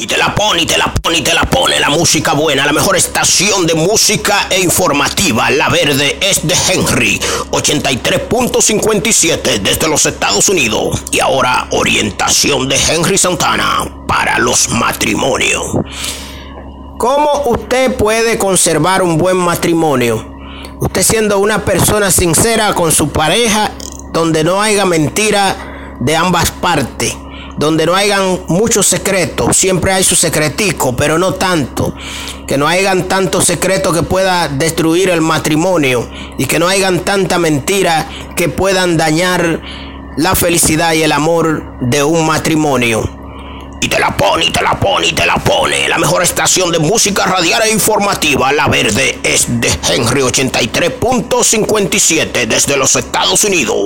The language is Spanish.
Y te la pone, y te la pone, y te la pone la música buena, la mejor estación de música e informativa. La verde es de Henry, 83.57 desde los Estados Unidos. Y ahora orientación de Henry Santana para los matrimonios. ¿Cómo usted puede conservar un buen matrimonio? Usted siendo una persona sincera con su pareja, donde no haya mentira de ambas partes donde no hayan muchos secretos, siempre hay su secretico, pero no tanto, que no hayan tantos secretos que pueda destruir el matrimonio y que no hayan tanta mentira que puedan dañar la felicidad y el amor de un matrimonio. Y te la pone, y te la pone, y te la pone. La mejor estación de música radial e informativa, La Verde, es de Henry 83.57 desde los Estados Unidos.